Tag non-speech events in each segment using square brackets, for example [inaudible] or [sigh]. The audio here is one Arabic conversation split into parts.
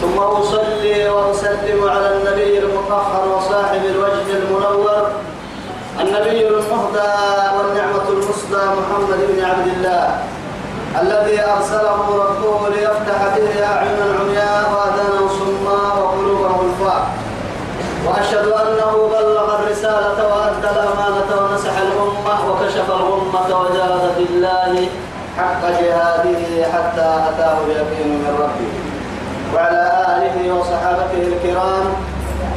ثم أصلي وأسلم على النبي المطهر وصاحب الوجه المنور النبي المهدى والنعمة المسدى محمد بن عبد الله الذي أرسله ربه ليفتح به أعينا عمياء وآذانا صماء وقلوبا غلفاء وأشهد أنه بلغ الرسالة وأدى الأمانة ونصح الأمة وكشف الغمة وجاهد في الله حق جهاده حتى أتاه اليقين من ربه. وعلى آله وصحابته الكرام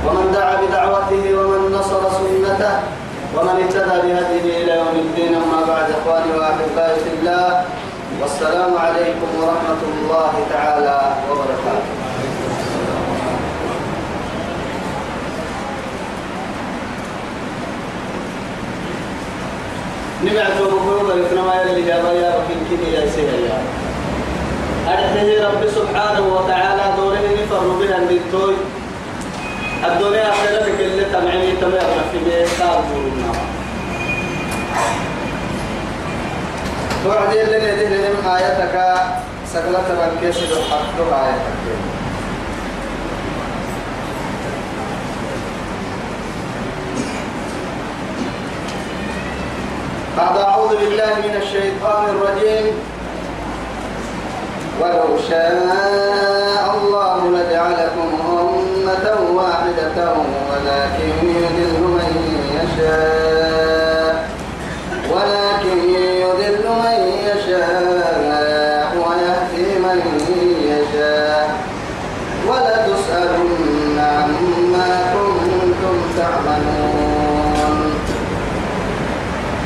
ومن دعا بدعوته ومن نصر سنته ومن اهتدى بهديه إلى يوم الدين أما بعد إخواني وأحبائي في الله والسلام عليكم ورحمة الله تعالى وبركاته. نمعت ومقوم الكنما يلي جابا يا بكين كني يا سيدي. أرحيه رب سبحانه وتعالى دوره نفر بها النتوي. الدنيا أخيرا اللي تمعني تمام في بيتار دورنا توعدي اللي نديه لنم آياتك سقلت رنكيش بالحق آياتك. بعد أعوذ بالله من الشيطان الرجيم. ولو شاء الله لجعلكم أمة واحدة ولكن يذل من يشاء ولكن يذل من يشاء ويهدي من يشاء ولتسألن عما كنتم تعملون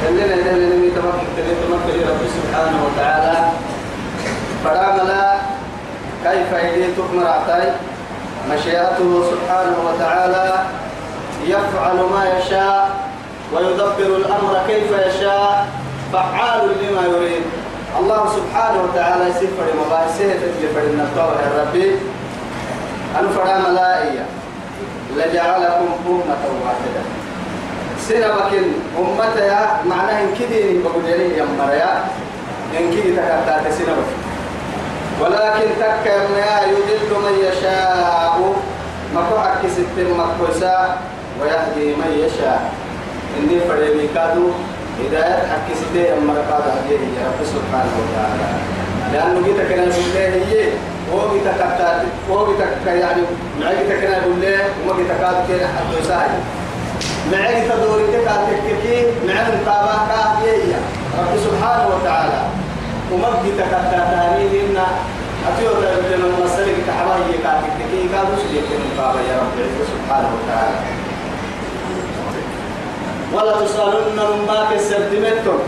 اللي سبحانه وتعالى فراملا كيف يديتك مرعتي مشيئته سبحانه وتعالى يفعل ما يشاء ويدبر الأمر كيف يشاء فعال لما يريد. الله سبحانه وتعالى يسفر مباحثه تجلفر النطوة يا أن فراملا لجعلكم أمة واحدة. سنبكن أمتها معناه إن كدين بقول يا مريا. إن كدي تكتات سنبكن ولكن تك ما يضل من يشاء. ما كحك ست مكوسا ويهدي من يشاء. إني فريمي كادو هداية حق ست أمر كادو هديه يا رب سبحانه وتعالى. لأنه جيت كنا نقول هي هو جيت كتات هو يعني معي جيت كنا نقول له وما جيت كادو كنا حتى يساعد. معي جيت دوري كتات تككي معي مقابا كافية رب سبحانه وتعالى. ومبدي تكتاتاني إن أتيو تبدل المسلك كحبا هي كاتك تكي كادوش ليكن مقابا يا رب العزة سبحانه وتعالى. ولا تسألن ما كسبتمتم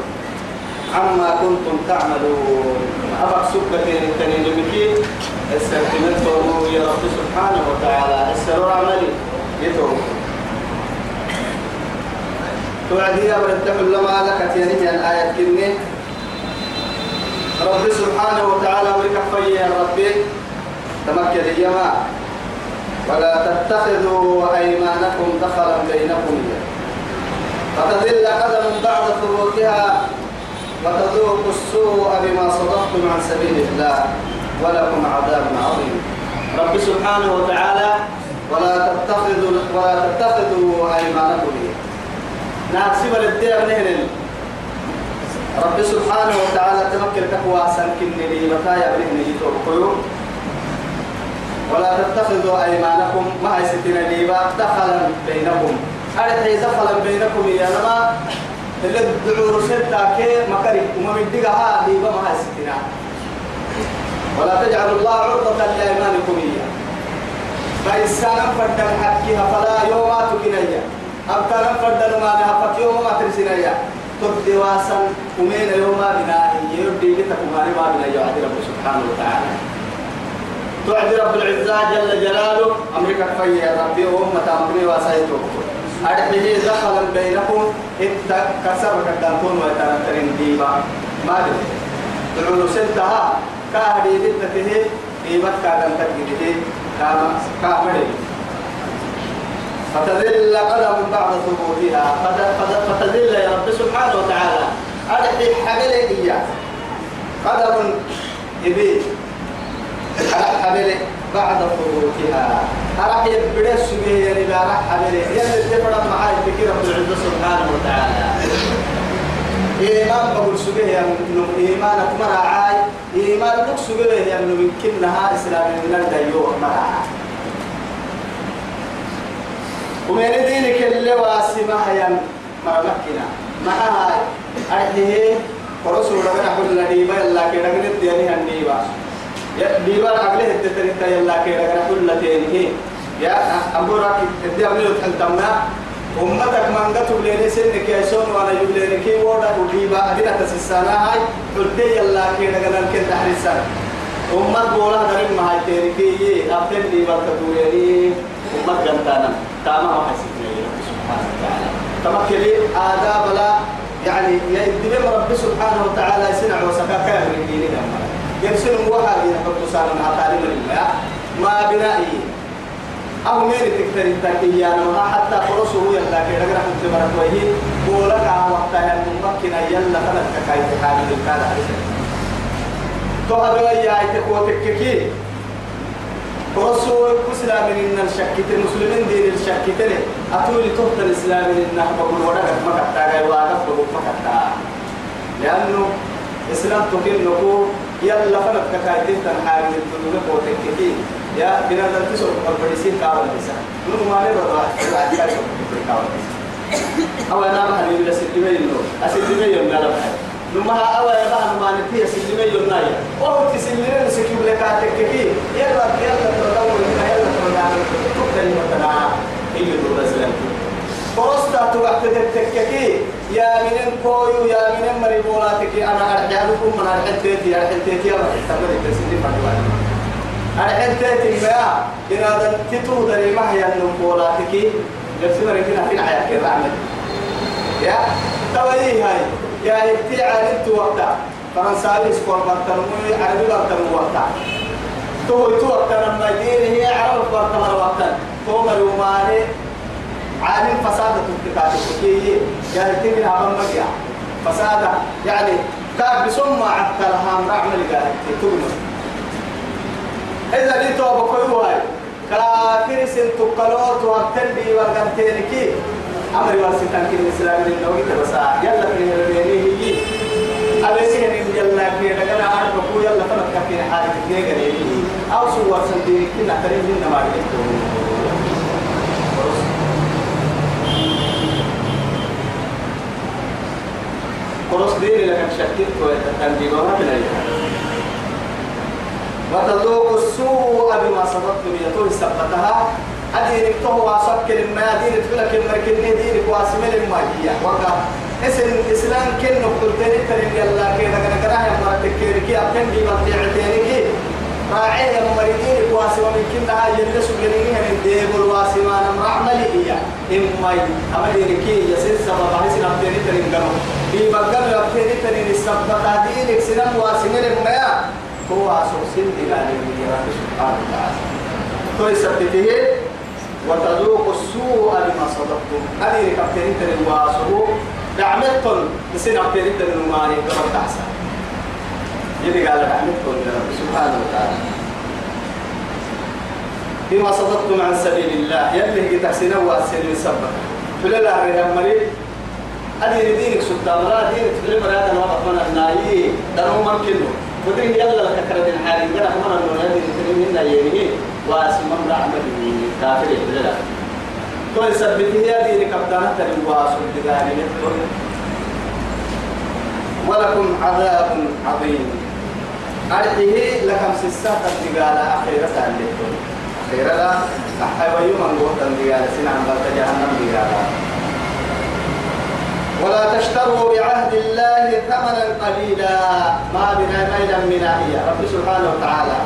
عما كنتم تعملون. أبقى سكتين التنين بكي. استخدمتم يا رب سبحانه وتعالى. السرور عملي يتوب. توعدي يا برد لما لك. تيني الآية كني رب سبحانه وتعالى ولكفي يا ربي. تمكن يما ولا تتخذوا أيمانكم دخلا بينكم فتذل قدم بعد ثبوتها وتذوقوا السوء بما صدقتم عن سبيل الله ولكم عذاب عظيم. رب سبحانه وتعالى ولا تتخذوا ولا تتخذوا أيمانكم نحسب للدين نهن رب سبحانه وتعالى تمكن تقوى سنكن لي متايا بنهن يتوقعوا ولا تتخذوا أيمانكم ما يستين ليبا دخلا بينكم. أرحي دخلا بينكم يا لما اللي الدعور ستة كي مكري وما مدقها ليبا ما يستين ولا تجعلوا الله عرضة لأيمانكم إياه فإنسان فردن حكيها فلا يومات كنيا أبقى فردن ما نهفت يوم ما تبدي واسا ومين يوم بنا؟ يردي لتكم ما بنا يا رب سبحانه وتعالى. توعد رب العزة جل جلاله. أمريكا فيا ربي وأمة أمري وسيتو أرحيه دخلا بينكم. إنت كسر كدانتون ويتنترين ديبا. ما أدري تعود سنتها. كاهدي لتته ديبا كادن تجده كام كامل فتذل قدم بعد ثبوتها. فتذل يا رب سبحانه وتعالى. أرحي حمله إياه. قدم إبيه حمله بعد ثبوتها. أراح يبدأ السجيه يعني لا راح حمله يلي تفرد معاي تكير رب العزة سبحانه وتعالى. إيمان بقول سجيه يعني إيمانك مراعاي إيمان لك سجيه يعني يمكنها إسلام من الديوة مراعاي ومن دينك اللي واسمها يم مرمكنا معها أرحيه ورسول الله نحن النبي الله كده قلت يعني النبي ديبا. عقله التتريتا يلا كيرا كل تينه يا أمورك تدي أمني وتحلتمنا أمتك من قتل لين سنك يا سون وأنا يبلين كي ودا وديبا. أدينا تسسانا هاي. تلتي يلا كيرا كنا كن تحرسان أمت بولا درين ما هاي تيركي أبتن ديبا تدوريني. أمت جنتانا. تاما ما حسيتنا سبحانه وتعالى تمكلي آداب لا يعني يدبم رب سبحانه وتعالى سنع وسكاكا من ديننا يرسل وحا يحب سالم مع تعليم الله ما بنائي أو مين تكتر التكيان وها حتى فرسه يلا كي رجع حتى مرت وهي بولك على وقتها ممكن يلا فلك كاي تحامل الكلام تو هذا يا تقوتك كي رسول الإسلام إن الشكت المسلمين دين الشكت له أتولي تهت الإسلام إن بقول ورقة ما كتاعي واقف بقول ما كتاع لأنه إسلام تكين نقول يلا فلك كايتين تنحاج الدنيا بوتك كي يا بنا ذلك سوق البريسين كاول بس نو ما لا سوق كاول أو أنا ما هني بس سلمي ينو أسلمي يوم قال بحر نما أو يا بحر ما نتي سلمي يوم نايا أو تسلمي نسكيب لك كي يلا يلا تدور يلا تدور تقدر مثلا هي بس فرصتا توقعت تككي يا من كويو يا من مريبولاتك أنا أرجعلكم من أرحلتيتي أرحلتيتي أحتمل التسليم فردواني أرحلتيتي ما إرادة تتو دري ما هي النمبولاتك نفسي مريكنا في الحياة كذا عمل يا توي هاي يا ابتي عالمت وقتا فرنساوي سكور برتنمي عربي برتنمي وقتا. تو تو وقتا لما دين هي عرب برتنمي وقتا. تو مريوماني عالم فسادة الكتاب كي جاهتين من عمل مجيع فسادة. يعني كاب بسمة عبد الهام رعمل جاهتين تقول إذا دي توبة كوي كافر سن تقلوت وابتندي ورغنتين كي. أمري واسطان كي الإسلام من نوغي تبسا. يلا في الهرميني هي أبيني هنين يلا كي لغنا عارف كو يلا فلت كي حالي تنيغني أو سوار سنديني كي نحترين من نمارك قرص ديني لك شكيت وتتنجي ما من وتذوق السوء بما صدقتم يطول سبتها. أدينك تهوى سكر ما دينك فلك المركن دينك واسمل ما هي وقع. اسم إسلام كن نقطتين ترين يلا كده كده كده يا مرتك كده كده أبتن دي مرتعتين راعيه يا مريدين واسم من كنا هاي يلسوا جريني من ديب الواسم أنا مرعملي هي. إما أمريكي كي يسير سبب هاي سنبتين ترين كانوا في بقى يبتين ترين السبب تهدينك سنم واسم لما هو أسوء سن دلالي من رب سبحانه وتعالى. تو يثبته وتذوق السوء بما صدقتم. هذه كابتن ترين واسوء دعمتكم بسنة كابتن ترين وماني قبل تحسن يلي قال يا رب سبحانه وتعالى. بما صدقتم عن سبيل الله. يلي هي تحسين واسين سبب فلا لا ريها مريض أدي دينك سلطان. لا دينك. في المرأة الوقت من النايي دانو ممكنه ودين يلا لك كرد الحالي قال من النور هذه الكريم هنا يهيه واسم من رحمة كافر فلا تو يثبته يا دينك أبدانا تريد واسم بداني ولكم عذاب عظيم. أرحيه لكم سسات الدقالة أخيرة الليتون أخيرة لا. أحيوى يوم الوقت الدقالة. سنعم جهنم دقالة. ولا تشتروا بعهد الله ثمنا قليلا. ما بنا ميلا من هي رب سبحانه وتعالى.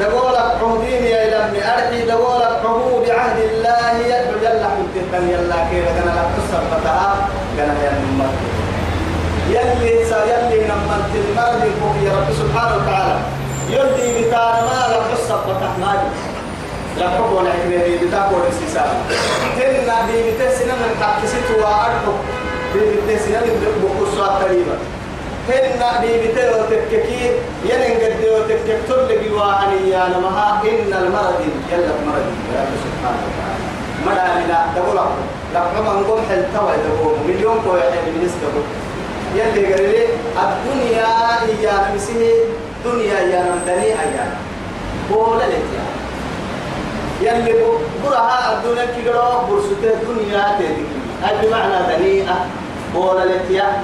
دقولك عهدين يا لمي أرحي دقولك عهود عهد الله. يدعو يلا حدثن يلا كيف كان لك فتاة كان يلا يلي سا يلي نمت. المرض فوق يا رب سبحانه وتعالى. يلي بتار ما لك قصة فتاة مالي لا حكم ولا حكمة بتاكل السيسان هن بيبتسنا من حق ستوا أرحب بيبتسنا من بقصة قريبة. هن بيبتل وتككي ينن قد وتكك تلقي وعني يا نمها إن المرض يلا مرض يا سبحانه وتعالى. مرا منا تقول لكم نقول حل توا تقول مليون كوي حل من يسكبوا يلي قال لي الدنيا يا نمسيه دنيا يا نمدني أيانا. بولا لتيا يلي برها الدنيا كيلو برسته الدنيا تدي هاي بمعنى دنيئة بولا لتيا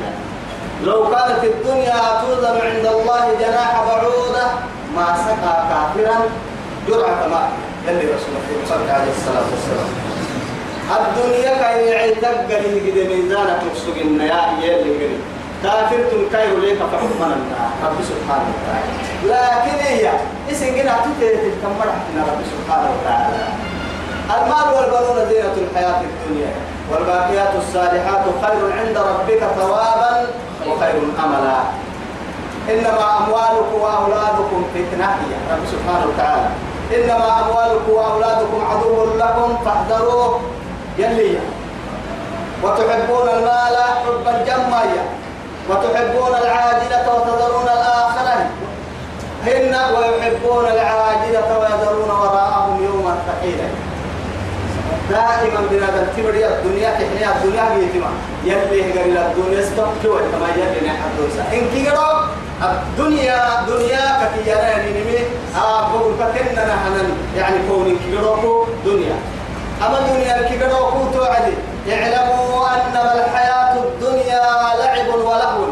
لو كانت الدنيا توزن عند الله جناح بعوضة ما سقى كافرا. جرعة ماء يلي رسول الله صلى الله عليه الصلاة والسلام الدنيا كي يعتق لي قد ميزانك يفسقنا يا يلي قريب كافر تنكير ليك فحكمنا رب سبحانه وتعالى. لكن هي اسم جنا تتيت الكمرة رب سبحانه وتعالى. المال والبنون زينة الحياة الدنيا. والباقيات الصالحات خير عند ربك ثوابا. وخير أملا. إنما أموالكم وأولادكم فتنة يا رب سبحانه وتعالى. إنما أموالكم وأولادكم عدو لكم فاحذروه. يلي. وتحبون المال حبا جما وتحبون العاجلة وتذرون الآخرة. هن ويحبون العاجلة ويذرون وراءهم يوما ثقيلا. دائما بنادم تبري الدنيا تحيا الدنيا بيتما يلي قال الدنيا كوي كما يلي نحن دوسا إن كيرو الدنيا دنيا كتيانا يعني نمي. آه بقول كتننا نحن. يعني كون كيرو دنيا. أما الدنيا كيرو كو توعدي. اعلموا أنما الحياة الدنيا لعب ولهو.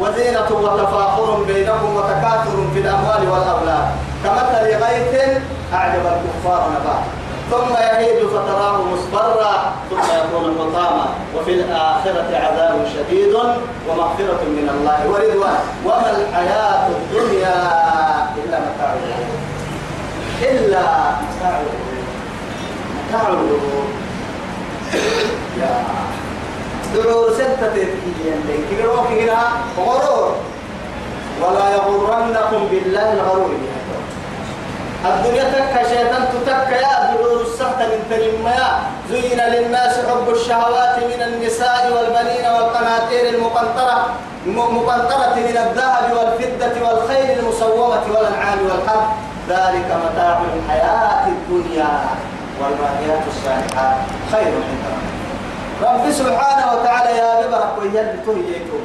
وزينة وتفاخر بينكم وتكاثر في الأموال والأولاد. كمثل غيث أعجب الكفار نبات ثم يهيج فتراه مصفرا ثم يكون حطاما وفي الآخرة عذاب شديد ومغفرة من الله ورضوان. وما الحياة الدنيا إلا متاع إلا متاع متاع يا دعور ستة تكيين كيروك هنا غرور. ولا يغرنكم بالله الغرور. الدنيا تكا شيطان تتكا يا دعور السهت من تلميا زين للناس حب الشهوات من النساء والبنين والقناطير المقنطرة مقنطرة من الذهب والفضة والخيل المصومة والأنعام والحرث ذلك متاع الحياة الدنيا والباقيات الصالحات خير عند رب سبحانه وتعالى يا ببرك ويا بتوهيتو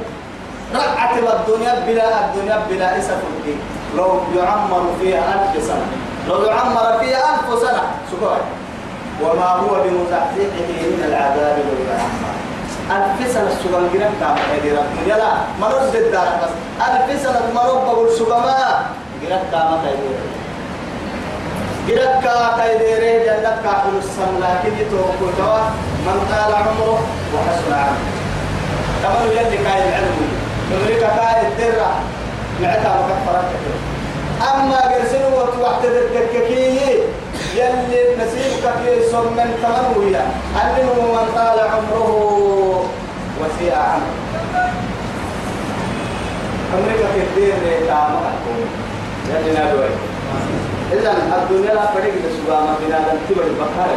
رقعت الدنيا بلا الدنيا بلا إسف الدين. لو يعمر فيها ألف سنة. لو يعمر فيها ألف سنة. سكوي وما هو بمزحزحه من العذاب لو يعمر ألف سنة السجن جنب كام هذه الدنيا. لا مرد الدار بس. ألف سنة مرد بقول سجما جنب كام هذه جرك كايديري جنك كاحل السم. لكن يتوقع من طال عمره وحسن عمله. كما يلي كاي العلم. أمريكا كاي الدرة. معتا وقت فرقت أما قرسلوا وقت الدككي يلي نسيبك في من تمنويا علمه من طال عمره وسيء عمله أمريكا في الدين كامل يلي نادوي إذا الدنيا لا فريق لسبا ما بنا لم تبر بكار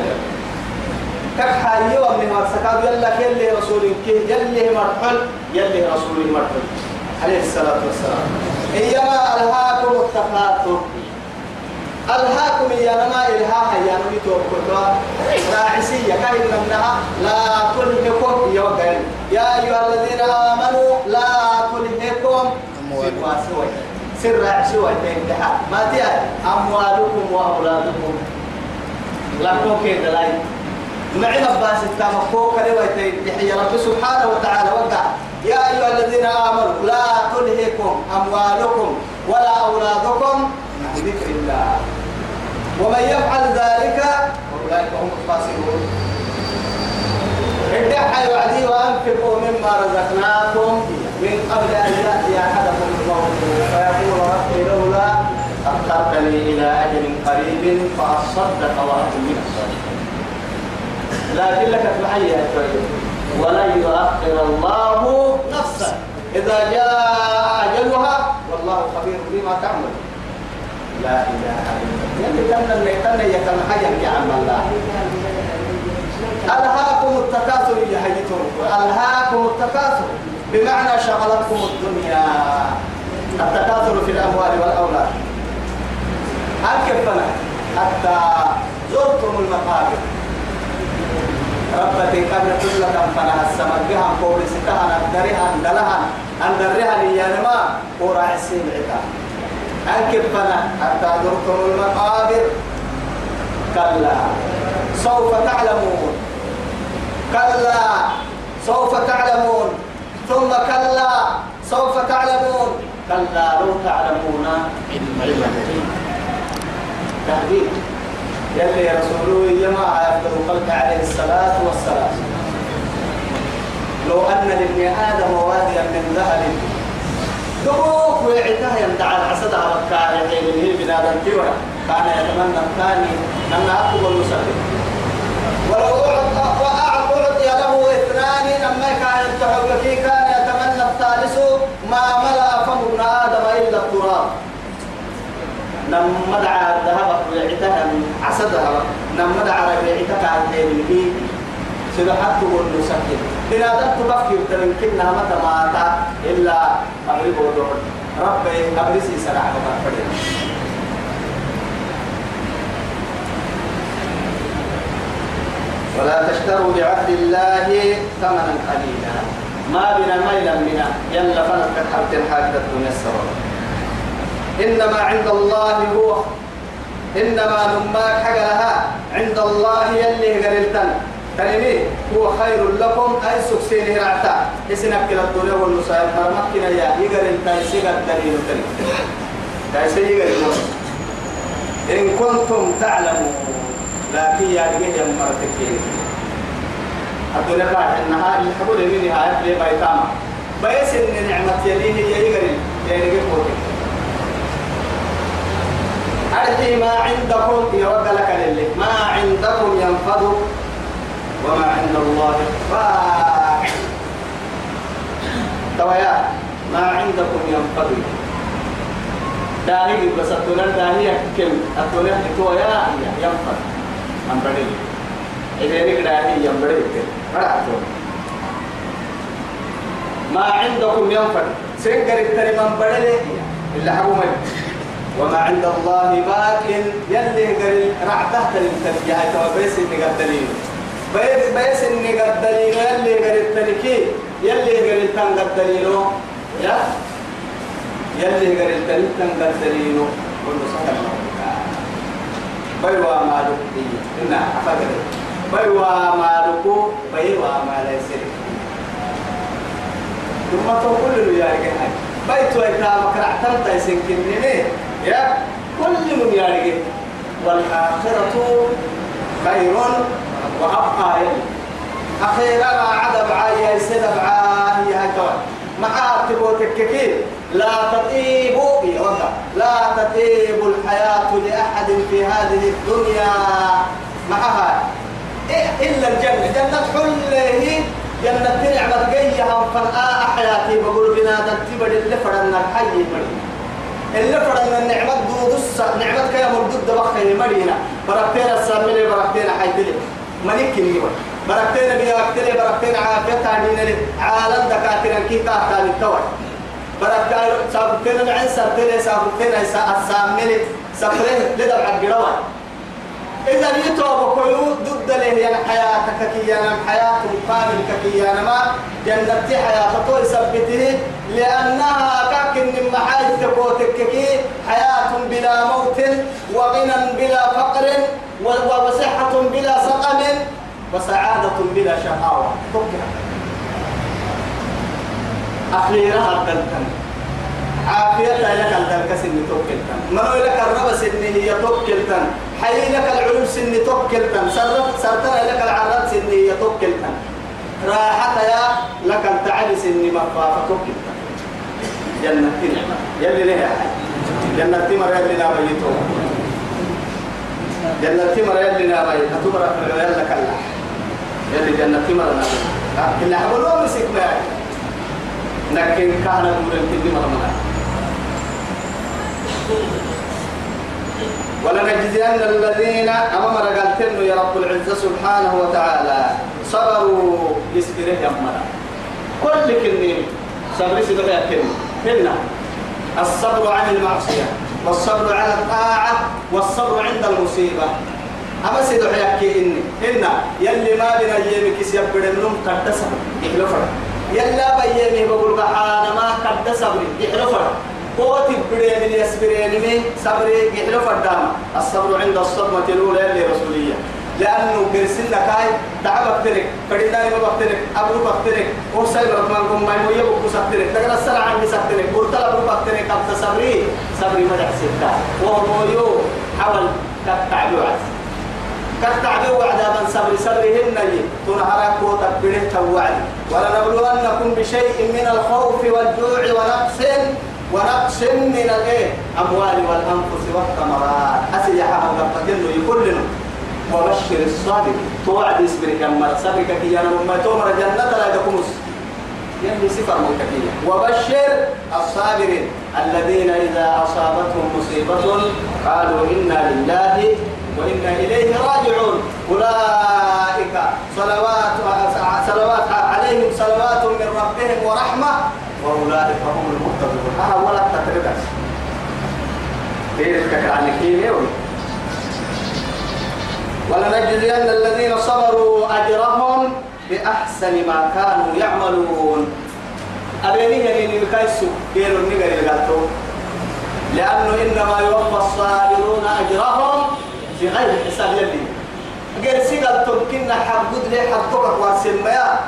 كك حالي ومن ما سكاب يلا كل رسول كي يلي مرحل يلي رسول مرحل. عليه الصلاة والسلام. إيما ألهاكم التكاثر ألهاكم يا نما إلها يا نبي توكلوا راعسية كاين منها. لا تلهكم يا يا أيها الذين آمنوا لا تلهكم. أموالكم سر عشوة تنتهى ما تيا. أموالكم وأولادكم. لكم كده لاي. معنا باس التمكوك لوي تنتهي رب سبحانه وتعالى وقع. يا أيها الذين آمنوا لا تلهكم أموالكم ولا أولادكم عن ذكر الله. ومن يفعل ذلك فأولئك هم الخاسرون ادعوا وعدي وأنفقوا مما رزقناكم من قبل أن يأتي أحدكم الموت. فيقول ربي لولا أخرتني إلى أجل قريب فأصدق وأكن من الصالحين لكن لك تحيي ولا يؤخر الله نفسا إذا جاء أجلها والله خبير بما تعمل. لا إله إلا الله. كان اللي كان حاجة يا عم الله. ألهاكم التكاثر يا حيتم ألهاكم التكاثر. بمعنى شغلتكم الدنيا. التكاثر في الأموال والأولاد. أكفنا حتى زرتم المقابر. ربتي قبل كل كم فنها السماء بها قول ستها أندرها أندلها أندرها ليانما قرع السين عتا أكفنا حتى زرتم المقابر. كلا سوف تعلمون. كلا سوف تعلمون. ثم كلا سوف تعلمون. كلا لو تعلمون. علم اليقين تهديد يلي رسوله يما يفضل قلت عليه الصلاة والسلام. لو أن لابن آدم واديا من ذهب دبوك ويعتها يمدع العسد على الكائن من بنادم تيورا كان يتمنى الثاني أن أكتب المسلم ولو أعطي له اثنان لما كان التحول كان يتمنى الثالث ما ملأ فم ابن آدم إلا التراب. لما دعا الذهب ربيعتها عسدها لما دعا ربيعتها عن به سبحانه والنسكين بنادم تبكي وتنكنها متى مات إلا أمري بودور ربي أبرسي سرع بكفر ولا تشتروا بعهد الله ثمنا قليلا. ما بنا ميلا منا. يلا فنك حتى الحاجة الدنيا السبب. إنما عند الله هو. إنما نماك حق لها عند الله يلي قرلتن تنمي هو خير لكم أي سكسين رعتا. إسنك كلا الدنيا والنسائل مرمكنا يا. يقرلتن سيقى الدليل تنمي كيسي يقرلتن إن كنتم تعلمون لكن يا رجال يا مرتكين الدنيا قاعد إنها اللي حقول من نهاية بيتاما. بيس إن نعمة يليه يا يقرل يا فوتك. أرحي ما عندكم يرد لك للي. ما عندكم ينفذ وما عند الله باق تويا ما عندكم ينفذ داهي بس الدنيا داهي كم الدنيا تويا ينفذ من بدل إذا نقدر داهي ينبدل ما عندكم ينفذ سنقر التري من بدل إلا حبوا وما عند الله باق يلي قال رعته تلتفيا توبيس اللي قدلين بيس بيس اللي قدلين يلي قال التلكي يلي قال التن قدلين يا؟ يلي قال التن قدلين كل سنة بيوا ما دكتي إنا أفكر بيوا ما دكو بيوا ما ليس ثم تقول له يا رجال. بيت ويتام كرعتم تيسن كنني يا كل من يارجع والآخرة خير وأبقى. أخيرا ما عدب عايا يسد بعايا هاي توي مع تبوتك لا تطيب لا تطيب الحياة لأحد في هذه الدنيا. معها. إلا الجنة. جنة حله جنة نعمة جيها فالآ حياتي. بقول بنا تتبر اللي فرنا الحي. مريم اللي فرنا النعمة دودس نعمة كيا مردود بخي مرينا. بركتين السامل بركتين حيتلي. ملك اليوم بركتين بيوكتلي بركتين عافية تعدين عالم دكاترة كي تاتا للتوى بركتين سابتين العين سابتين سابتين السامل سابتين لدى العقروان إذا يتوب كيو ضد له يعني حياتك كي أنا حياة كي أنا ما جنة حياة طول سبته لأنها كاكن من محاج تقوتك كي حياة بلا موت وغنى بلا فقر وصحة بلا سقم وسعادة بلا شقاوة أخيرا الدلتن عافية لك الدلك سن توكلتن. منو لك الرب سن هي توكلتن. حي لك العلوم سن توكلتن. سرت سرتنا لك العرات سن هي توكلتن. راحة يا لك التعب سن مفافة توكلتن جنة نعمة. يلي لها جنة مريم لنا بيتو جنة مريم لنا بيت أتمر يلا كلا يلي جنة مرنا إلا حبلوا مسك ما لكن كان نور الكل مرمنا ولنجزين الذين أمام رجالتن يا رب العزة سبحانه وتعالى. صبروا يسبره يمنا كل كلمة صبر سبره كلمة. هنا الصبر عن المعصية والصبر على الطاعة والصبر عند المصيبة. أما سيدو حياكي إني. هنا يلي ما بنا يمك سيبقى منهم قد صبر. يحلفر يلا بيامي بقول بحانا ما قد صبر. يحلفر قوت بريمين يسبرين صبري يحلفر دام الصبر عند الصدمة الأولى لرسولية لأنه قرسلنا كاي دعوة بترك فرداني ما بقترك أبو بقترك وساي بركمان كم ما يمويه بكو سبترك لكن السنة عندي سبترك قلت أبو بقترك أبت صبري. صبري ما يحسبتا وهو يو حول كتعبي وعد. كتعبي وعد من صبري. صبري هنني تنهرك وتكبره توعد ولنبلونكم بشيء من الخوف والجوع ونقص ونقص من الإيه؟ أموال والأنفس والثمرات. أسي يا حمد قدنه يقول لنا وبشر الصادق. توعد اسمك اما صدقك يا ما تومر جنة لا تكمس يلي سفر ملكتية وبشر الصابرين الذين إذا أصابتهم مصيبة قالوا إنا لله وإنا إليه راجعون. أولئك صلوات صلوات عليهم صلوات من ربهم ورحمة. وأولئك هم المهتدون. أنا ولا تتربس تيرك عن كيمياء ولنجزين الذين صبروا أجرهم بأحسن ما كانوا يعملون. أبيني هني نكايسو كيلو نيجا يلقاتو لأنه إنما يوفى الصابرون أجرهم في غير حساب يلي غير سيقال تمكن حبود لي حبتوك واسميا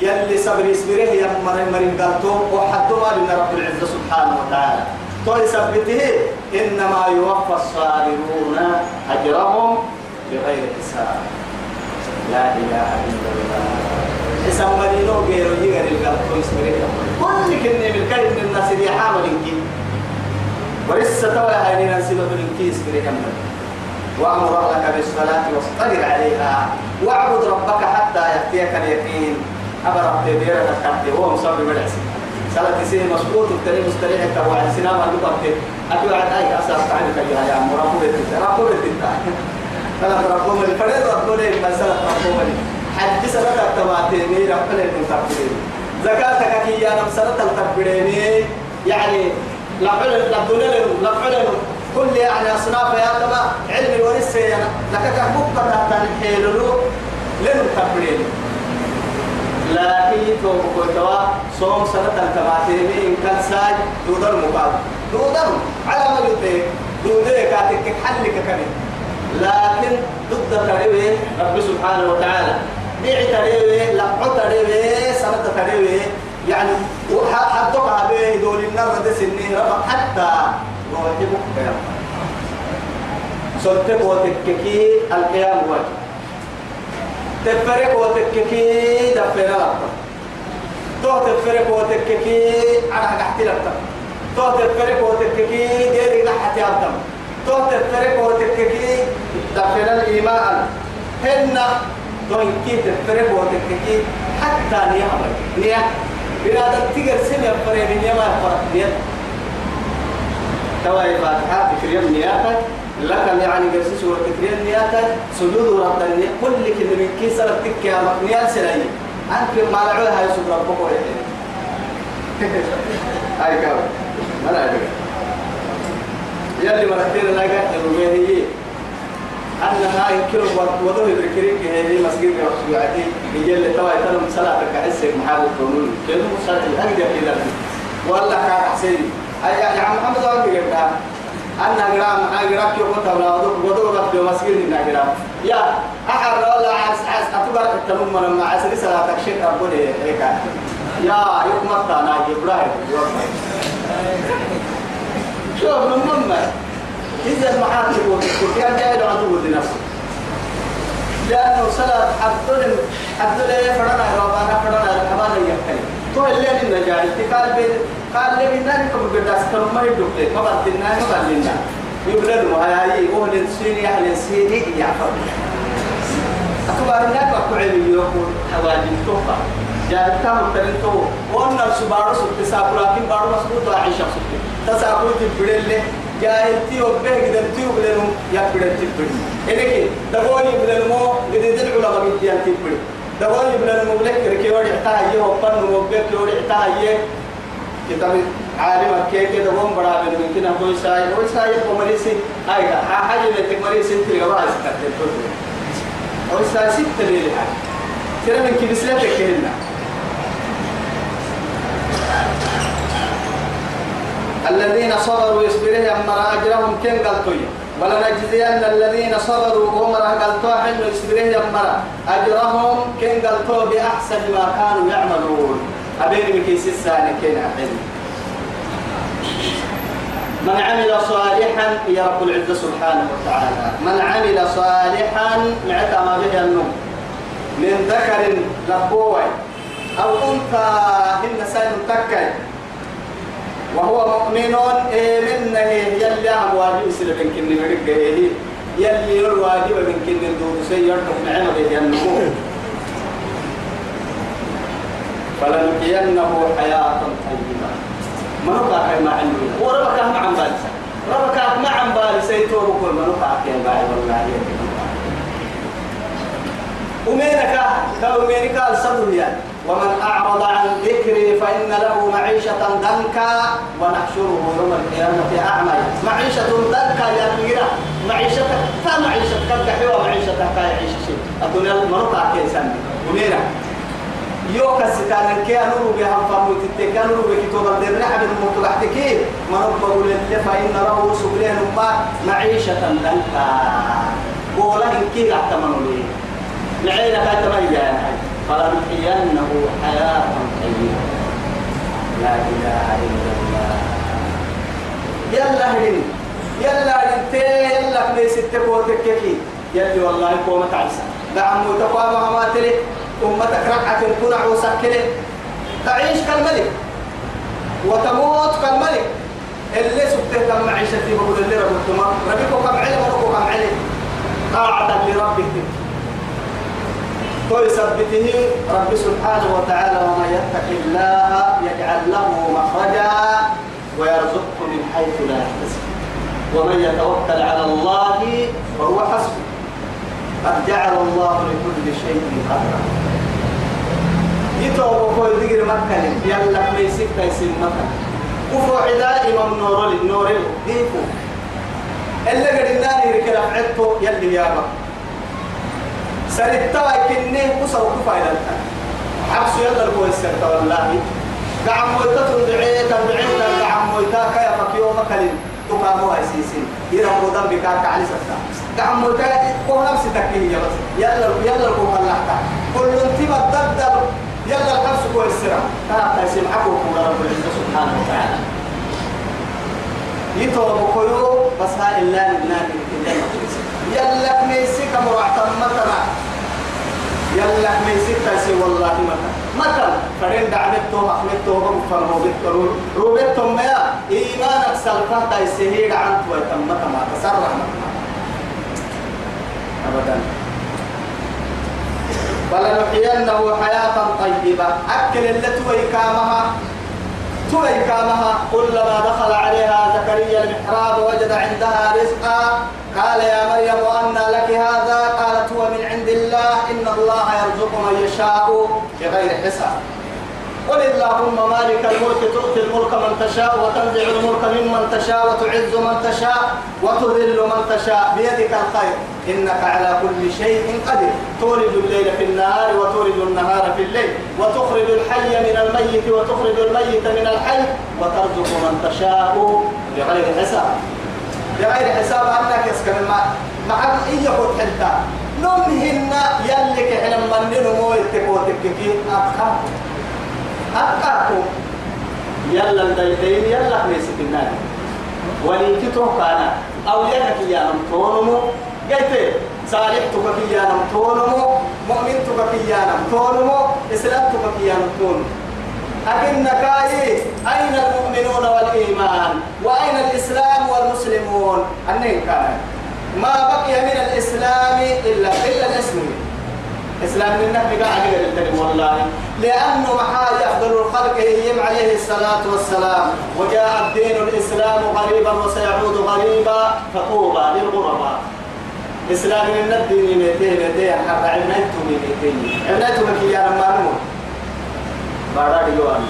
يلي صبر يسبره يا مرين مرين قالتو وحدو ما لنا رب العزة سبحانه وتعالى. تو يثبته إنما يوفى الصابرون أجرهم بغير حساب. لا إله إلا الله. حساب مدينو غيرو يغير القلب يسبره كل كلمة من كلمة الناس اللي حامل إنكي. ولسه توا هاي ننسبه من إنكي كمل وأمر أهلك بالصلاة واصطبر عليها. واعبد ربك حتى يأتيك اليقين. أبا رب تبيرك الكاتي هو مصاب بالعسي صلاة سيه مسقوط التري مستريح كوعد سنام عن لقبت أكو عد أي أساس تعلم يا يا ربو بيت ربو بيت أنا ربو من فريد ربو لي مسألة ربو من حج سنة التواتيني ربو لي من تقبلين زكاتك كي يا نم سنة التقبليني يعني لفعل لفعل لفعل كل يعني أصناف يا تبع علم الورثة لك كحبوك قد تنحيلو لن تقبليني لكن يتوب كويتوا صوم سنة التباتيني إن كان ساج دودر مقابل دودر؟ على ما يطيق دودر كاتك حلك كمين لكن ضد تريوي رب سبحانه وتعالى. بيع تريوي لقع تريوي سنة تريوي. يعني حدك هذه دول النار دسني ربط حتى روحي بكتير سلطك وتككي القيام واجب. تفرق وتككي دفنا لك تو تفرق وتككي على قحتي لك تو تفرق وتككي ديري قحتي أبدم تو تفرق وتككي دفنا الإيمان هن تو كي تفرق وتككي حتى نيامك نيا بنادم تقر سنة فرق نيا ما فرق نيا تواي فاتحة بكريم نياتك لك يعني قرسي سورة تكريم نياتك سجود رب النية كل كلمة من كيسة لك يا مقنيال سلاي. أنك ما لعوها يسوع ربك ويحيي [laughs] هاي كام ما أدري يلي مرتين لك الوهي أنها يمكن وضوء الكريم هذه مسجد رسول عتي يجي اللي توا يتلم صلاة كعسك محل القانون. كده مصلي أقدر كده. والله كان حسين أي يا عم محمد لك أنا جرام أنا جرام كيف كنت أبغى وضوء وضوء بس في مسجد إن جرام يا أحد ولا عس عس أتبع التمم من مع عسل صلاة شيء أقول هيك يا يوم متى أنا إبراهيم شوف من مما إذا المحاكم وكان جاي عدو لنفسه لأنه صلاة حدل حدل فرنا ربنا فرنا الحمال يكتري تو اللي من نجاح اتقال بين قال لي من ناني كم قداس كم ما يدوك ما بدلنا ما بدلنا يبلد وهاي أهل السيني أهل السيني يا فرد أكبر الناس علم يقول حوالي توفى. جاءتهم تلنتو وأن السبارة سبت سابو لكن بارو مسبوط وعيشة سبت. تسابو تبدل له جاهلتي وبه قدرتي وبلنو يا بدرتي بدل إنك دعوني بلنمو قد يدل علماء بديان تبدل دعوني بلنمو بلك كركي ودي عتاهيه وبن وبك ودي عتاهيه كتاب عالم كيك دعوم بڑا بن ممكن أقول ساي أقول ساي بمريسي هاي حاجة لتك مريسي تري غواز كتير أقول ساي ست ليلة ترى من كيف سلتك هنا الذين صبروا يصبرون أمر أجرهم كن قلتوي ولنجزين الذين صبروا أمر قلتوا حين يصبرون أمر أجرهم كن قلتوا بأحسن ما كانوا يعملون. أبين بكيس السانة كن أحين من عمل صالحا يا رب العزة سبحانه وتعالى. من عمل صالحا معت ما به النوم. من ذكر لبوي أو أنثى هن سان تكي وهو مؤمن إيه منه يلي عم واجب يسلم من كن مرق إيه يلي الواجب من كن دود سيرتك نعمة به فلنحيينه حياة طيبة. ما نقع ما عنده وربك ما عم بالس ربك ما عم بالس يتوب كل ما نقع في الباي والله. ومينك؟ لو مينك الصبر يعني ومن أعرض عن ذكري فإن له معيشة ضنكا ونحشره يوم القيامة أعمى. معيشة ضنكا يا ميرا معيشة فمعيشة كالكحيوة معيشة كايعيش شيء. الدنيا مرقع كيسان وميرا يوكا ستانا كي بها فامو تتك أنورو بها كتوب الدرنا حبل الموت بحتكي ما ربه لله فإن له سبلين ما معيشة ضنكا قولا إن كي احتمنوا ليه لعينك أتميز يعني فلنحيينه حياة طيبة. لا إله إلا الله. يلا هين يلا انت يلا كني ست كوتك كي. يلي والله قومة عيسى. دعم وتقوى ما تلي أمتك ركعة كنا وسكنة تعيش كالملك. وتموت كالملك. اللي سبته كم معيشتي بقول اللي ربك ربك كم علم ربك كم علم؟ طاعة لربك ويثبته رب سبحانه وتعالى ومن يتق الله يجعل له مخرجا ويرزقه من حيث لا يحتسب. ومن يتوكل على الله فهو حسبه. قد جعل الله لكل شيء قدرا. يتوب كل ذكر مكة يلا ما يسك يسين مكة. وفو عداء من نور النور ديكو اللي قد النار عدته يلي يا مكة سنتوا كنه قصر كفاية حبس يلا الكويس سنتا والله. قعم مويتا تندعي تندعي قعم مويتا كيا فكيو مكالين تقامو هايسيسين يرمو ذنبك على ستا قعم مويتا كو نفس تكيه بس يلا يلا الكو ملحتا كل انتبه الدبدب يلا الحبس كويس سرا تا تسمع عفو رب العزة سبحانه وتعالى يتوب كيو بس هاي الله لله يلا ميسيك مرعتم يلا ميسيك تسي والله مثلا مثلا فرين دعمتو أحمدتو بمفر روبتو روبتو ما إيمانك سلفة تيسهيد عنك ويتم ما تسرع أبدا. فلنحيينه حياة طيبة. أكل اللي توي كامها. توي كامها. كلما دخل عليها زكريا المحراب وجد عندها رزقا. قال يا مريم أن لك هذا؟ قالت هو من عند الله إن الله يرزق من يشاء بغير حساب. قل اللهم مالك الملك تؤتي الملك من تشاء وتنزع الملك ممن تشاء وتعز من تشاء وتذل من تشاء بيدك الخير. إنك على كل شيء قدير. تولد الليل في النهار وتولد النهار في الليل وتخرج الحي من الميت وتخرج الميت من الحي وترزق من تشاء بغير حساب. بغير حساب أنك يسكن معك إيه يقول حتى نمهن يلك حين من نمو يتكوتك كي أبقى أبقاكم يلا الديدين يلا ميسك النار وليك توقعنا أو يدك يا نمتونمو قلت صالحتك كي يا نمتونمو مؤمنتك كي يا نمتونمو إسلامتك كي يا نمتونمو أكن كاي أين المؤمنون والإيمان؟ وأين الإسلام والمسلمون؟ أنين كان؟ ما بقي من الإسلام إلا إلا الاسم. إسلام من نحن قاعد الكلم والله. لأنه محاج أفضل الخلق هي عليه الصلاة والسلام. وجاء الدين الإسلام غريبا وسيعود غريبا فطوبى للغرباء. إسلام من الدين ميتين ميتين حتى عمنيتو ميتين عمنيتو بكي يا رمانو بارا ديوان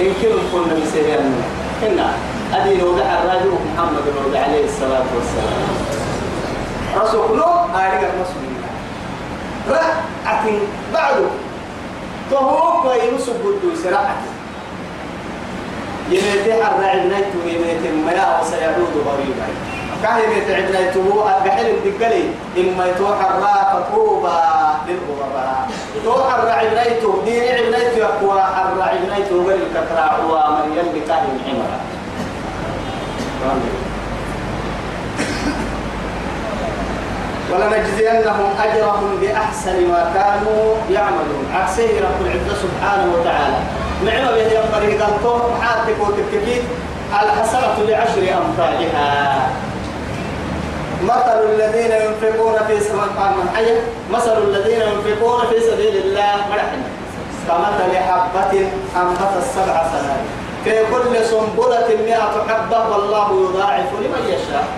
إن كنوا كنا مسيرين إنا أدين ودع الرجل محمد ودع عليه الصلاة والسلام. رسول الله أريد المسلمين. رأت بعده. فهو كويس بدو سرعت يميتي الرعب نيتو يميتي ما وسيعود غريبا. كان يميتي عبنيته أبحل الدقلي إما يتوحى الراء فطوبى للغرباء. توحى الرعب دين عبنيته يقوى الرعب نيتو غير الكتراع ومن يلي كاهن حمرا ولنجزينهم أجرهم بأحسن ما كانوا يعملون. عكسه رب العزة سبحانه وتعالى. نعم به ينبغي قلتهم حاتك وتككيد الحسنة بعشر أمثالها. مثل الذين ينفقون في سبيل الله. مثل الذين ينفقون في سبيل الله. مرحبا كمثل حبة أنبت السبع سنوات في كل سنبلة مئة حبة والله يضاعف لمن يشاء.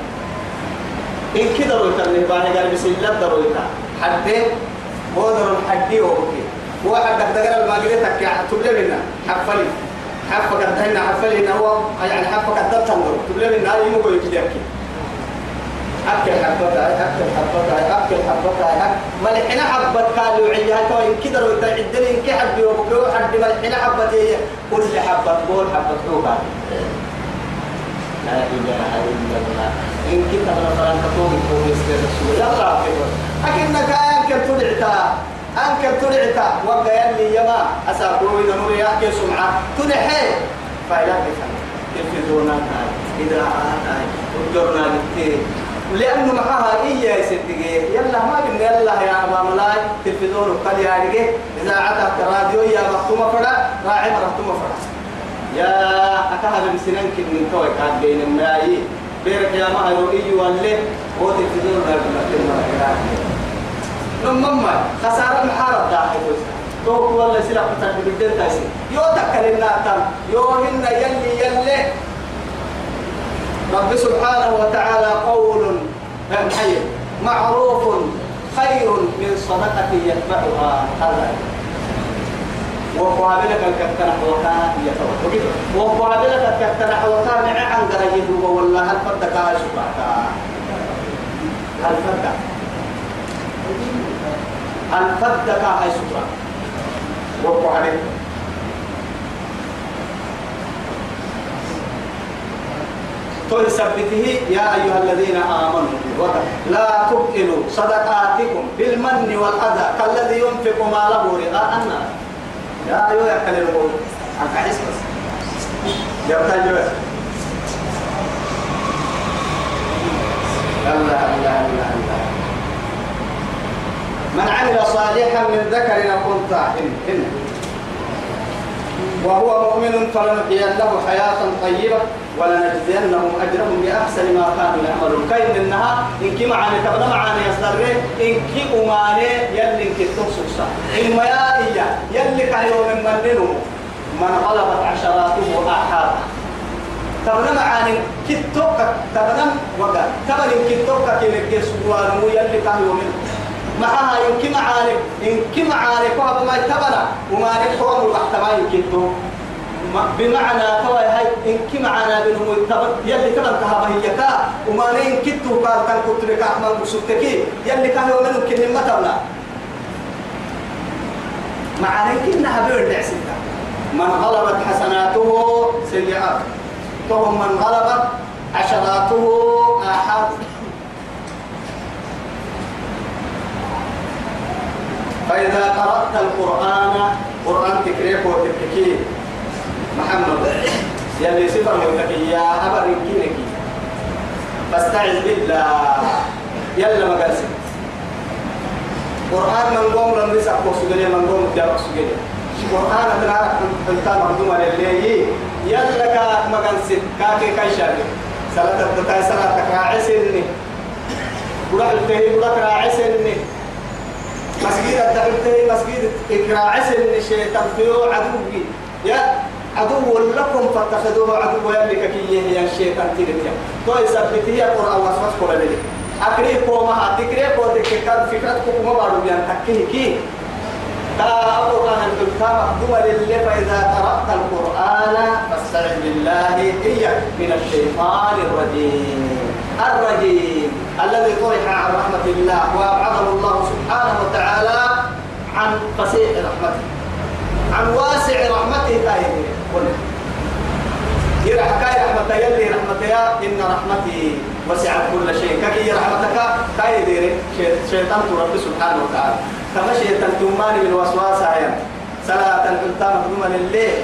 إن كده رويتا اللي باهي قال بسم الله درويتا حدي؟ بودر الحدي وبكي واحد دقدقر الماجريتك تبلي منا حفلي. حفة قدهنا حفلي هو. يعني حفة تنظر. تبلي منا هذه مو يكدي أكي أكل حبتها أكل حبتها أكل حبتها ملحنا حبت قالوا عيها تو إن كده رويتا عدني إن كحد وبكي وحد ملحنا حبت هي كل حبت بول حبت توقع لا إله إلا الله. إن كنت من فران كتوم كتوم يستير السوء يلا أكنك أنك تدعتا أنك تدعتا وقا يلي يما أساقوي نمر يحكي سمعة. تدحي فإلا بفن تلفزونا هاي وجرنا للتين. لأنه معها إيا يصدقه يلا ما قلنا يلا يا أبا ملاي تلفزيون وقال يا رجع إذا عتبت راديو يا مختومة فدا راعي مختومة فدا يا أكهل بسنان كن من توي كان بين الماي بيرك يا هو إيجي ولا هو تلفزيون ما نمما خسارة محارب داخل. تو ولا سلا بتاع بدل تايسي. يو تكلمنا تام يو هن يلي يلي. رب سبحانه وتعالى قول حي معروف خير من صدقة يتبعها. هذا. وقابلك الكتنح وكان يتوى وقابلك الكتنح وكان عن قريب والله. هل فدك هاي سبعتا هل فدك؟ هل فدك هاي سبعتا وقابلك. تثبته يا أيها الذين آمنوا لا تبطلوا صدقاتكم بالمن والأذى كالذي ينفق ماله رئاء الناس يا أيها كلمة أنت عايز بس. يا الله الله الله الله من عمل صالحا من ذكر أو أنثى إن إن. وهو مؤمن فلنحيينه حياة طيبة ولنجزينهم أجرهم بأحسن ما كانوا يعملون. كاين إنها إن كي معاني تبنى معاني يصدر إن كي أماني يلي إن كي تنسوسا إن ما يا يلي كايو من مننو من غلبت عشراته آحاد تبنى معاني كي توقع تبنى وقع. تبنى كي توقع كي لكي سبوانو يلي كايو منه. معها يمكن معارك يمكن معارك وهذا ما يتبنى وما نحوه الوقت ما يمكن بمعنى توا هاي إنك معنا بينهم يتبن يلي تبن كهذا هي كا وما نين كتو قال كان كنت لك أحمد بسوتكي يلي كهو منهم كن ما تبنا معنى كنا هبير دعسنا من غلبت حسناته سيئات تهم من غلبت عشراته آحاد فإذا قرأت القرآن قرآن تكريك وتككي محمد يلي سفر متكي يا أبر كينك فاستعذ بالله. يلا ما قال قرآن من قوم لم يسع سجلي من قوم جاب سجلي قرآن ترى أنت مخدوم للي يلا كا مكان ست كاكي كايشاك صلاة الدكاي صلاة تكراعي سني بروح التهي بروح راعي سني مسجد الدكتي مسجد إكراعي سني شيطان فيه عدوي يا عدو لكم فاتخذوه عدو يملك كي يا الشيطان تلك. تو يثبت هي قرآن واسواس قول لي أكري كوما تكري كو تكاد فكرة كوما بارو بيان تكيه كي. أبو أهل الكتاب دول اللي فإذا قرأت القرآن فاستعذ بالله إياك من الشيطان الرجيم. الرجيم. الذي طرح عن رحمة الله وأبعده الله سبحانه وتعالى عن فسيح رحمته. عن واسع رحمته تايد قل يرى حكاية رحمة يلي رحمة يا إن رحمتي وسعت كل شيء. كي رحمتك؟ تايد شيطان رب سبحانه وتعالى. كما شيطان من وسواس آيان صلاة القلتان مهدوما الليل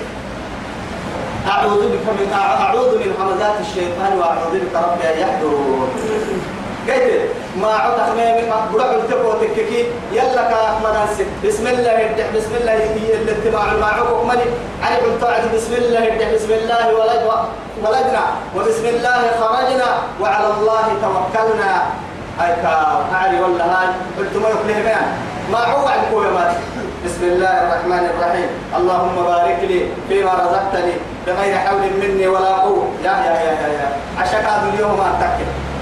أعوذ بك من أعوذ من همزات الشيطان وأعوذ بك ربي أن يحضرون. قلت ما عطى خميمي ما بروح التقوى تككي يلا كمناسب بسم الله يبدأ بسم الله هي الاتباع المعروف ملي. علي بن طاعد بسم الله يبدأ بسم الله ولدنا ولدنا. وبسم الله خرجنا. وعلى الله توكلنا. أي كأعلي ولا هاي. قلت ما يخليه بيان. ما عوع بسم الله الرحمن الرحيم. اللهم بارك لي فيما رزقتني. بغير حول مني ولا قوة. يا يا يا يا, يا. عشان اليوم أتكلم.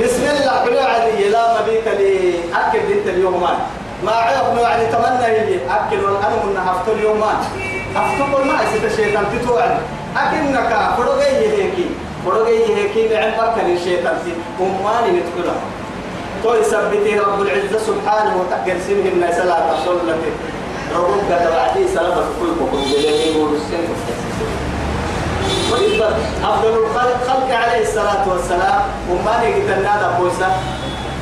بسم الله حلو علي لا مبيت لي أكل أنت اليوم ما عيق نوعد تمنى لي أكل والأنا من هفت اليوم كل ما يصير الشيطان تتوعد. أكنك فرقي هيكي فرقي هيكي بعد بركة الشيطان تي أماني ندخلها تو يثبته رب العزة سبحانه وتعالى. سنه من صلاة صلة ربك توعدي سلامة كل بكم جلالي ورسين وإذا أفضل الخلق؟ خلق عليه الصلاة والسلام. وما نجد النادى بوسا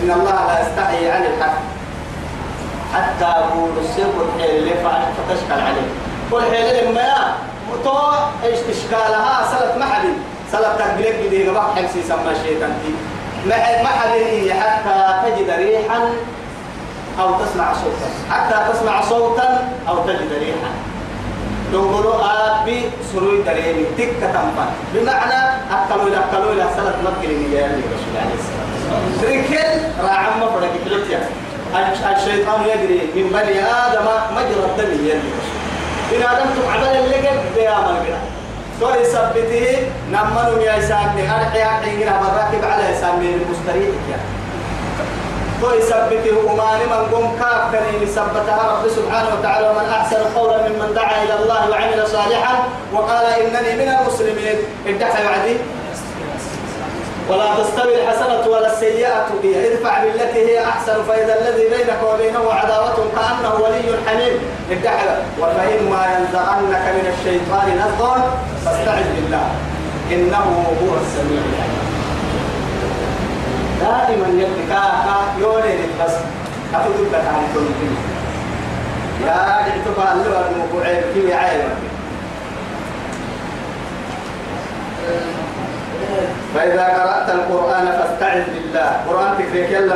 إن الله لا يستحي عن الحق. حتى أقول السر والحيل اللي فعل فتشكل عليه. والحيل لما يا؟ تو إشكالها؟ سلت محل سلت تقبلك بدي قبح حمسي سمى الشيطان تي محل حتى تجد ريحا أو تسمع صوتا. حتى تسمع صوتا أو تجد ريحا. دونغلو أبي سروي دريني تك تنفع بمعنى أكلوا إلى أكلوا إلى سنة مكة يا رسول عليه السلام ركل راعم مفرق كلتيا الشيطان يجري من بني آدم مجرى الدم يا إن آدم تعبان اللي قد يا ملقنا تو يثبته نمنوا يا سامي أرحي أرحي براكب على سامي المستريح يعني تو يثبته أماني من قم كاف كان يثبتها رب سبحانه وتعالى ومن أحسن قولا ممن دعا إلى الله وعمل صالحا وقال إنني من المسلمين. ادعى وعدي ولا تستوي الحسنة ولا السيئة. هي ادفع بالتي هي أحسن فإذا الذي بينك وبينه عداوة كأنه ولي حميم. ادعى وفإما ينزغنك من الشيطان نزغ فاستعذ بالله. إنه هو السميع العليم. دائما يبكى يولي بس أخذ لك عن كل شيء. يا اعتبار اللغة الموضوعية كيف عايز فإذا قرأت القرآن فاستعذ بالله. قرآن تكريك يلا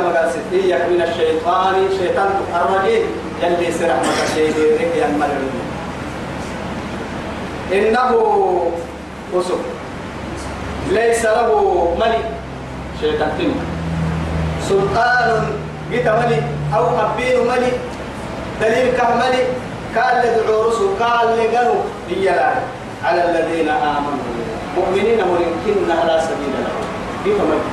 إياك من الشيطان. شيطان الرجيم. يلي سرح مكشيديرك يا إنه وسب ليس له ملك. شيطان تنك سلطان جيت ملي أو أبين ملي دليل كملي قال لدعو رسل قال لقنوا هي على الذين آمنوا. مؤمنين ممكن على سبيل الله. كيف ملي.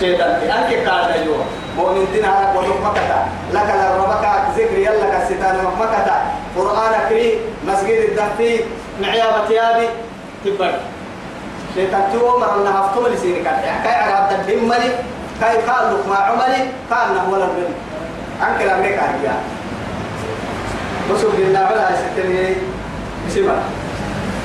شيطان أنك قال أيوه. مؤمن على قلوب مكتا لك لربك ذكر يلا كستان مكتا قرآن كريم مسجد الدفي معيابة يابي تبر شيطان تو مرنا هفتم لسينك. كاي عرب تدهم ملي. كاي قال لك ما عملي قال له ولا بني أنك لم يكن يا. رسول الله ولا ستني بسمع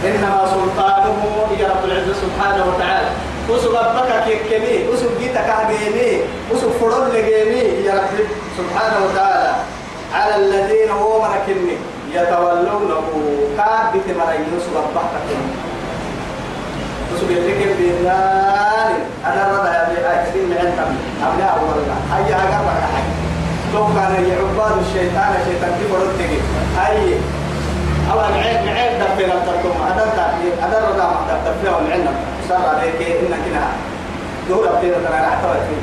إنما سلطانه هي رب العزة سبحانه وتعالى. وسوق ربك كيكمي وسوق جيتك هبيمي وسوق فرد لجيمي يا رب سبحانه وتعالى. على الذين هو مركني. يتولونه كاد بتمرين وسوق ربك كيكمي يتكلم بالنار أنا رضا يا أبي أكيد من عندك. أبناء والله هيا أقرب حاجة لو كان يعباد الشيطان الشيطان كيف ردك؟ هاي بين التركم. أدر تأتي أدر ردا ما تكتفيها والعلم سر عليك. إنك كنا. دور أبتين ترى راح توجه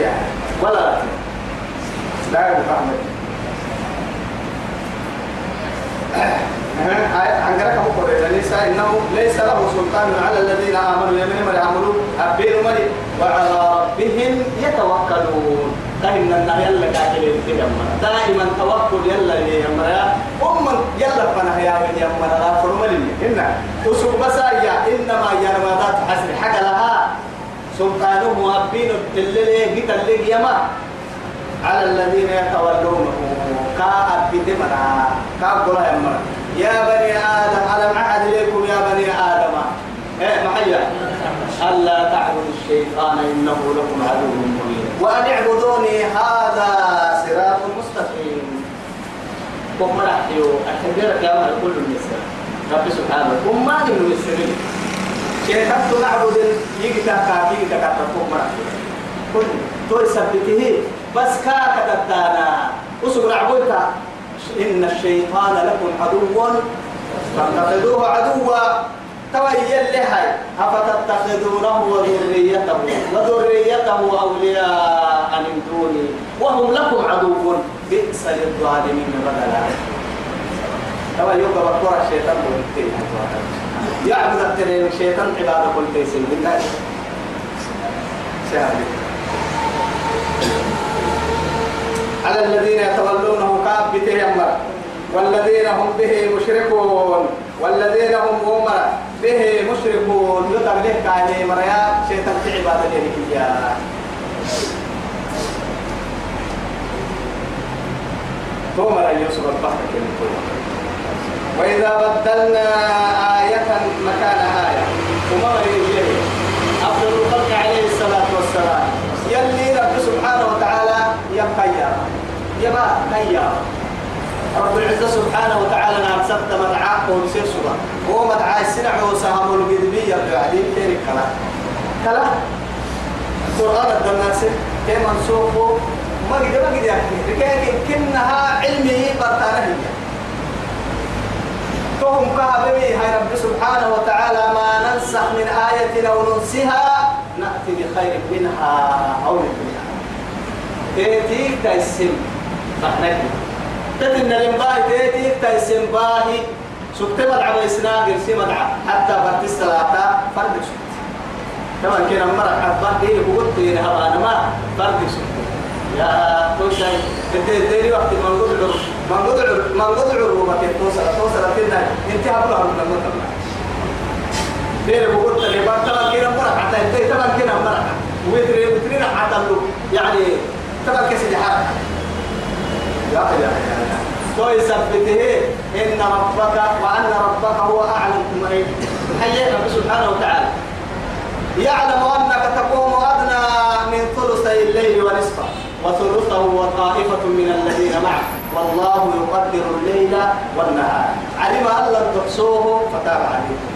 يعني ولا لا. يفهم عنقرك أبو قرية ليس إنه ليس له سلطان على الذين آمنوا. يمن من يعملوا أبين مري وعلى ربهم يتوكلون. كهن النهي يلا في يمنا دائما توكل يلا يمنا أم يلا فنا يا من يمنا لا فرملي إن أسوق بسايا إنما يرمادات حسن. حق لها سلطانه أبين الليل قتل يما على الذين يتولونه. كأبد منا كأقول يمنا. يا بني آدم ألم أعد إليكم يا بني آدم؟ إيه محيا. ألا تعبدوا الشيطان إنه لكم عدو مبين. وأن اعبدوني هذا صراط مستقيم. وما رحيو أتبرك يا مال كل النساء رب سبحانه وما من المسلمين شيطان نعبد يجتا كاكي كاكا وما رحيو كل تو يثبته بس كاكا تتانا وسق نعبدها إن الشيطان لكم عدو. فاتخذوه عدوا. توي هاي أفتتخذونه وذريته؟ وذريته أولياء من دوني. وهم لكم عدو. بئس للظالمين بدلا. توي يوكا بكرة الشيطان يعبد التنين الشيطان عبادة كل تيسين بالله على الذين يتولونه كاب يمر والذين هم به مشركون. والذين هم أمر به مشركون. يطلق له كاهي مريا؟ شيطان في عبادة يا ثم يوسف البحر كلمة وإذا بدلنا آية مكان آية. وما يجي أفضل الخلق عليه الصلاة والسلام. يلي رب سبحانه وتعالى يبقى يبقى كيا رب العزة سبحانه وتعالى نعم سبت مدعاء ونسير سبا. هو مدعاء السنع وسهم القدبية بعدين كيري كلا؟ كلا؟ القرآن الدناس كي منسوخه؟ ما قد ما قد يعني لكن كنها علمي برتانه تهم كهبي هاي رب سبحانه وتعالى ما ننسخ من آية أو ننسها نأتي بخير منها أو مثلها تيتيك تيسم فحنك تتن الانباهي تيتيك تيسم باهي. سكت مدعى ويسنا قرسي مدعى حتى فرد الصلاة فرد سكت كما كنا مرة حبا ديني بقول ديني هبانا ما فرد سكت يا توشاي بدي ديري وقت من قدر من قدر من قدر روبك توصل توصل كنا إنت هبلا من المطلع ديري بقول تاني. بعد طبعا كنا مرة حتى انت طبعا كنا مرة ويدري وترينا حتى يعني طبعا كسي حركة يا تو يثبته إن ربك وأن ربك هو أعلم بمن حي سبحانه وتعالى. يعلم أنك تقوم أدنى من ثلثي الليل ونصفه وثلثه وطائفة من الذين معه والله يقدر الليل والنهار. علم أن لم تحصوه فتاب عليكم.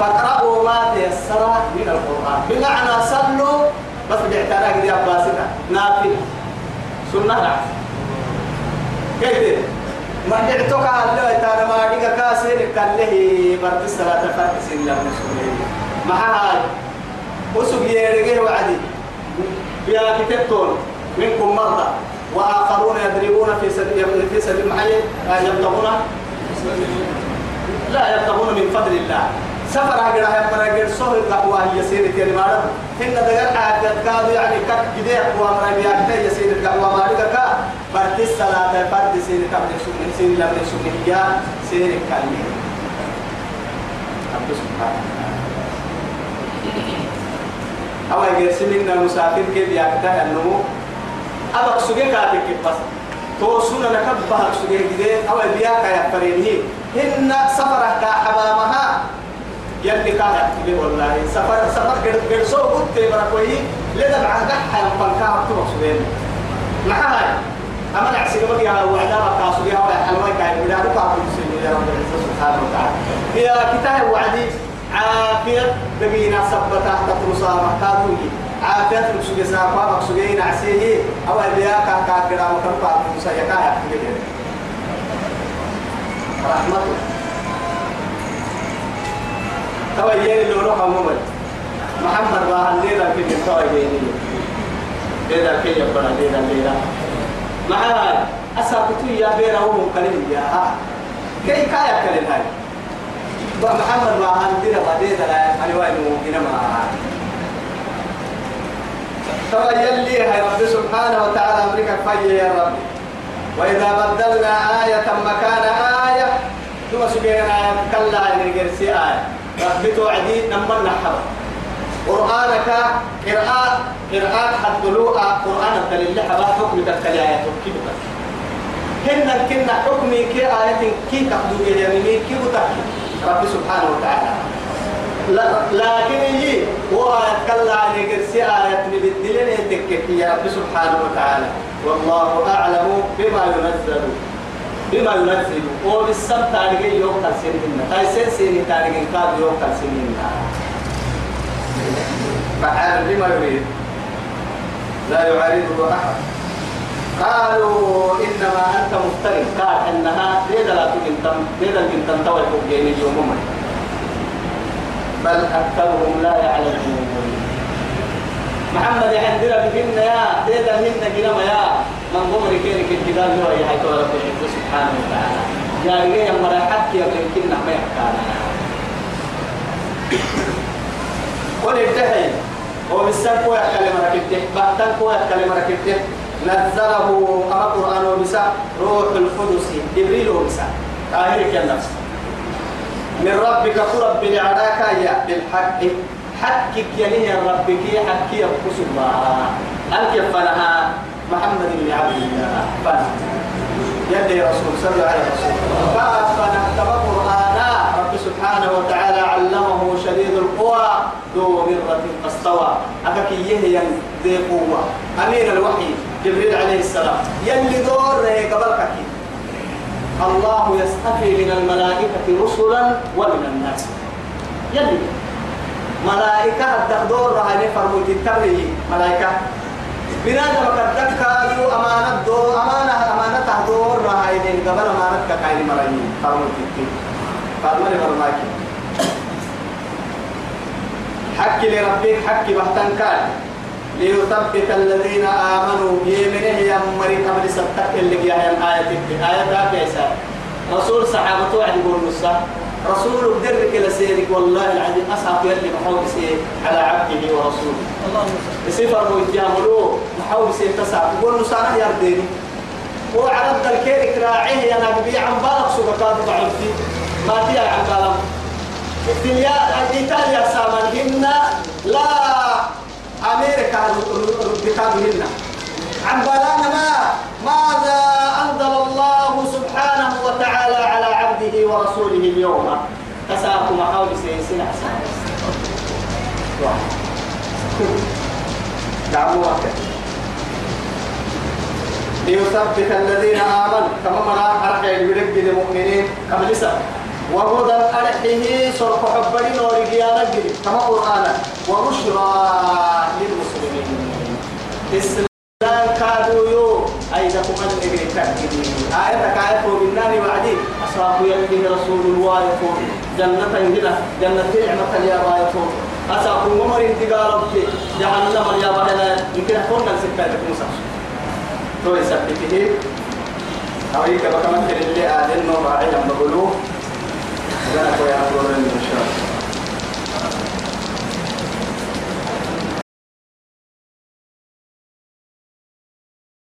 فاقرأوا ما تيسر من القرآن. بمعنى صلوا بس باعتراك دي أباسنا نافل سنة نعم كيف ما دعتك على تعالى ما ديك كاسين كان له برد الصلاة فرد سن الله ما هاي وسوق يرجع وعدي. يا كتبتون منكم مرضى. وآخرون يضربون في سبيل في سبيل محي يبتغون لا يبتغون من فضل الله. سفر هاجر هاي مرة جر صهر القهوة هي سيرة يا مارا هن دقر عادة كادو يعني كت جدي قهوة مرة بيعتة هي سيرة القهوة مارا كا برد الصلاة برد سيرة قبل سنة سيرة لبن سنة هي سيرة كلمة عبد سبحانه أو يجلسين المسافر كيف يعتة النمو أبغى سجى كاتك بس توصلنا نكبها سجى جديد أو بياك يا فرينه هن سفرة كحبامها يلي كان يحكي والله. سفر سفر سو قلت بركوي لذا بعد قحة ينفن كان تبغى سجى معها أما نعسي بقى يا وعدا بقى سجى ولا حلوة كان بلا بقى سجى يا رب العزة سبحانه وتعالى. يا كتاب وعدي عافية بقينا سبتا تحت رصامة كاتوي عافية رسول ساقا مقصودين عسيه. أو أبياء كاكا كرا وكرقا مسيكا يحكي توا يلي لو روح عموما محمد راح ليلة كده توا يلي ليلة كده يبقى ليلة ليلة. معاي. أساكتو يا بيرا وهم كلمة يا ها. كي كايا كلمة هاي. محمد راح ليلة بعدين لا أنا وين ممكن ما. توا يلي هاي رب سبحانه وتعالى أمريكا فيا يا رب. وإذا بدلنا آية مكان آية ثم سبحانه كلا إن آية. رب توعدي نمر نحر. قرآنك قراءة قراءة حدلوء قرآن الدليل حبا حكم تكتل آية كيف هن كنا حكمي كي آية كي تقدو إلى كي بتحكي رب سبحانه وتعالى. لكن هي هو كلا عن قرسي آية بدلين تكك يا رب سبحانه وتعالى. والله أعلم بما ينزل. بما ينزل. وبالسب تاريخ يوم تلسين هاي سن سين تاريخ كاد يوم تلسين فعال بما يريد. لا يعارضه أحد. قالوا إنما أنت مفترض. قال إنها ليدا لا تجن ليدا تجن توي فوق اليوم بل أكثرهم لا يعلمون. محمد عندنا بهن يا ديدا هن جنما يا. من قمر كيرك الكتاب هو يا حيث رب سبحانه وتعالى. يا رجال مرا حكي يمكن ما يحكانا. وبالسن كوي كلمة ركبته بعدين كوي كلمة ركبته نزله أما قرآن وبسا روح القدس جبريل وبسا. آخرك النفس من ربك فرب لعراك يا بالحق. حكك يليه ربك حكي يبقس الله أنك فنها محمد بن عبد الله. فنها يدي رسول صلى الله عليه وسلم فأفنى قرآنا رب سبحانه وتعالى علمه شديد القوى. ذو مرة فاستوى أكاكي ذي قوة. أمين الوحي جبريل عليه السلام. يلي دور قبل الله يستحي من الملائكة رسلا ومن الناس. يلي. ملائكة الدكتور راه نفرموا تتبعي ملائكة. بنادم قدك كادو أمانة دو أمانة أمانة تهدور راه يدين قبل أمانة كاين مرأي فرموا تتبعي فرموا لمرماكي حكي لربك حكي بحتن كان ليثبت الذين آمنوا يمنه يا مري قبل ستك اللي يا آية آية كيسا رسول صحابته وعد يقول رسول بدرك لسيرك والله العظيم أصحاب يلي محاول سي على عبده ورسوله. يسيفر ويتياملوه محاول سي تسع يقول نصا يرديني وعرب الكيرك راعيه يا نبي عن بالك سوكات بعرفتي ما تيا عن بالك الدنيا إيطاليا سامنهن لا أمريكا ربكابهن عن بلانا ما ماذا أنزل الله سبحانه وتعالى على عبده ورسوله اليوم؟ تساكم حول سيسين أحسان دعموا ليثبت الذين آمنوا. كما مرا حركة يبرك المؤمنين كما لسه وهدى أرحه صرف حبرين ورقيانا كما قرآنا وبشرى للمسلمين. لا يكادوا يو. أيدكم من إبن تأكيد آية كايفو بالنار وعدي أصاب يلقيه رسول الله يفور جنة هنا جنة نعمة يا بايفور أصاب عمر انتقال ربك جهنم يا بايلا يمكن أكون نفسك كايفك مصر تو يسبته أريك بكمثل اللي آدم وعيلا بقولوه ذلك يا أبو إن شاء الله.